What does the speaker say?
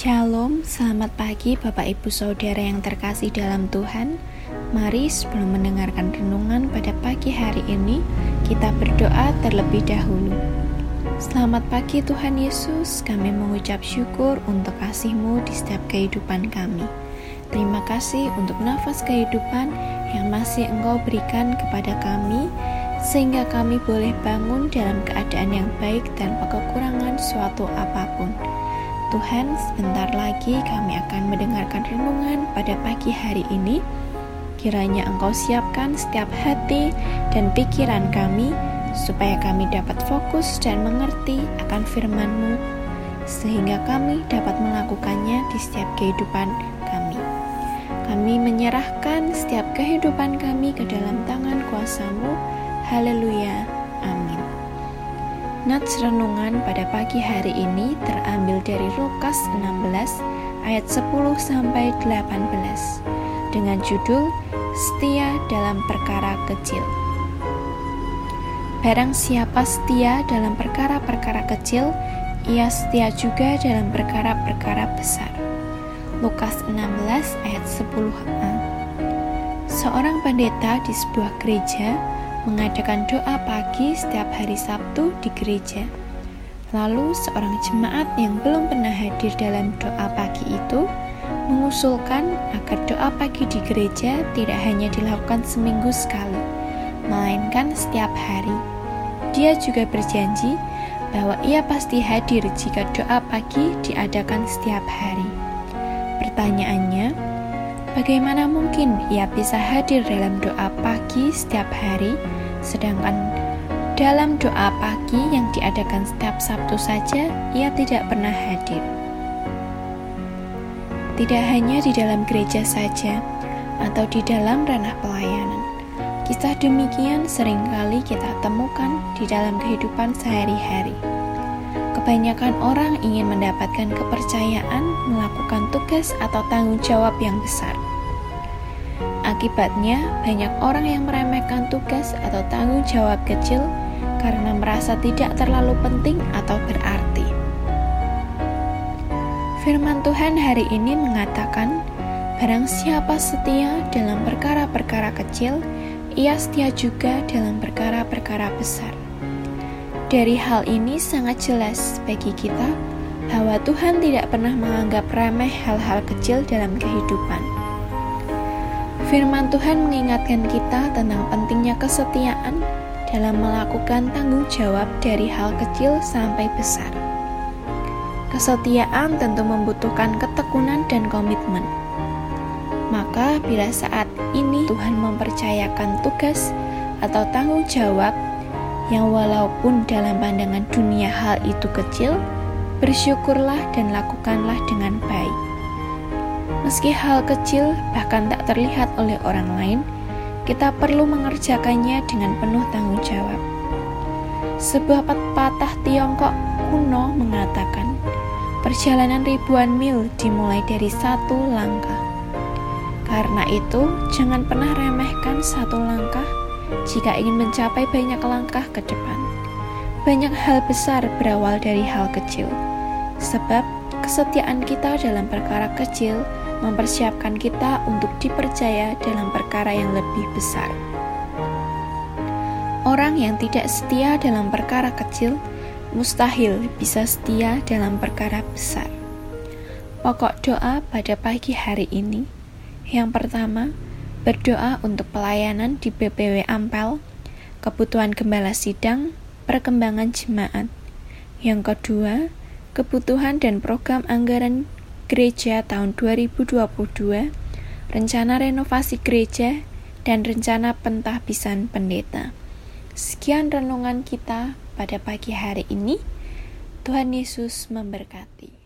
Shalom, selamat pagi Bapak Ibu Saudara yang terkasih dalam Tuhan. Mari sebelum mendengarkan renungan pada pagi hari ini, kita berdoa terlebih dahulu. Selamat pagi Tuhan Yesus, kami mengucap syukur untuk kasih-Mu di setiap kehidupan kami. Terima kasih untuk nafas kehidupan yang masih Engkau berikan kepada kami, sehingga kami boleh bangun dalam keadaan yang baik tanpa kekurangan suatu apa pun. Tuhan, sebentar lagi kami akan mendengarkan renungan pada pagi hari ini. Kiranya Engkau siapkan setiap hati dan pikiran kami, supaya kami dapat fokus dan mengerti akan firman-Mu, sehingga kami dapat melakukannya di setiap kehidupan kami. Kami menyerahkan setiap kehidupan kami ke dalam tangan kuasa-Mu. Haleluya. Nats renungan pada pagi hari ini terambil dari Lukas 16 ayat 10 sampai 18 dengan judul Setia dalam perkara kecil. Barang siapa setia dalam perkara-perkara kecil, ia setia juga dalam perkara-perkara besar. Lukas 16 ayat 10a. Seorang pendeta di sebuah gereja mengadakan doa pagi setiap hari Sabtu di gereja. Lalu seorang jemaat yang belum pernah hadir dalam doa pagi itu mengusulkan agar doa pagi di gereja tidak hanya dilakukan seminggu sekali, melainkan setiap hari. Dia juga berjanji bahwa ia pasti hadir jika doa pagi diadakan setiap hari. Pertanyaannya, bagaimana mungkin ia bisa hadir dalam doa pagi setiap hari? Sedangkan dalam doa pagi yang diadakan setiap Sabtu saja, ia tidak pernah hadir. Tidak hanya di dalam gereja saja, atau di dalam ranah pelayanan. Kisah demikian sering kali kita temukan di dalam kehidupan sehari-hari. Kebanyakan orang ingin mendapatkan kepercayaan melakukan tugas atau tanggung jawab yang besar Akibatnya, banyak orang yang meremehkan tugas atau tanggung jawab kecil karena merasa tidak terlalu penting atau berarti. Firman Tuhan hari ini mengatakan, "Barang siapa setia dalam perkara-perkara kecil, ia setia juga dalam perkara-perkara besar." Dari hal ini sangat jelas bagi kita bahwa Tuhan tidak pernah menganggap remeh hal-hal kecil dalam kehidupan. Firman Tuhan mengingatkan kita tentang pentingnya kesetiaan dalam melakukan tanggung jawab dari hal kecil sampai besar. Kesetiaan tentu membutuhkan ketekunan dan komitmen. Maka, bila saat ini Tuhan mempercayakan tugas atau tanggung jawab yang walaupun dalam pandangan dunia hal itu kecil, bersyukurlah dan lakukanlah dengan baik. Meski hal kecil bahkan tak terlihat oleh orang lain, kita perlu mengerjakannya dengan penuh tanggung jawab. Sebuah pepatah Tiongkok kuno mengatakan, perjalanan ribuan mil dimulai dari satu langkah. Karena itu, jangan pernah remehkan satu langkah jika ingin mencapai banyak langkah ke depan. Banyak hal besar berawal dari hal kecil, sebab kesetiaan kita dalam perkara kecil mempersiapkan kita untuk dipercaya dalam perkara yang lebih besar. Orang yang tidak setia dalam perkara kecil mustahil bisa setia dalam perkara besar. Pokok doa pada pagi hari ini yang pertama, berdoa untuk pelayanan di BPW Ampel, kebutuhan gembala sidang, perkembangan jemaat. Yang kedua, kebutuhan dan program anggaran gereja tahun 2022, rencana renovasi gereja, dan rencana pentahbisan pendeta. Sekian renungan kita pada pagi hari ini. Tuhan Yesus memberkati.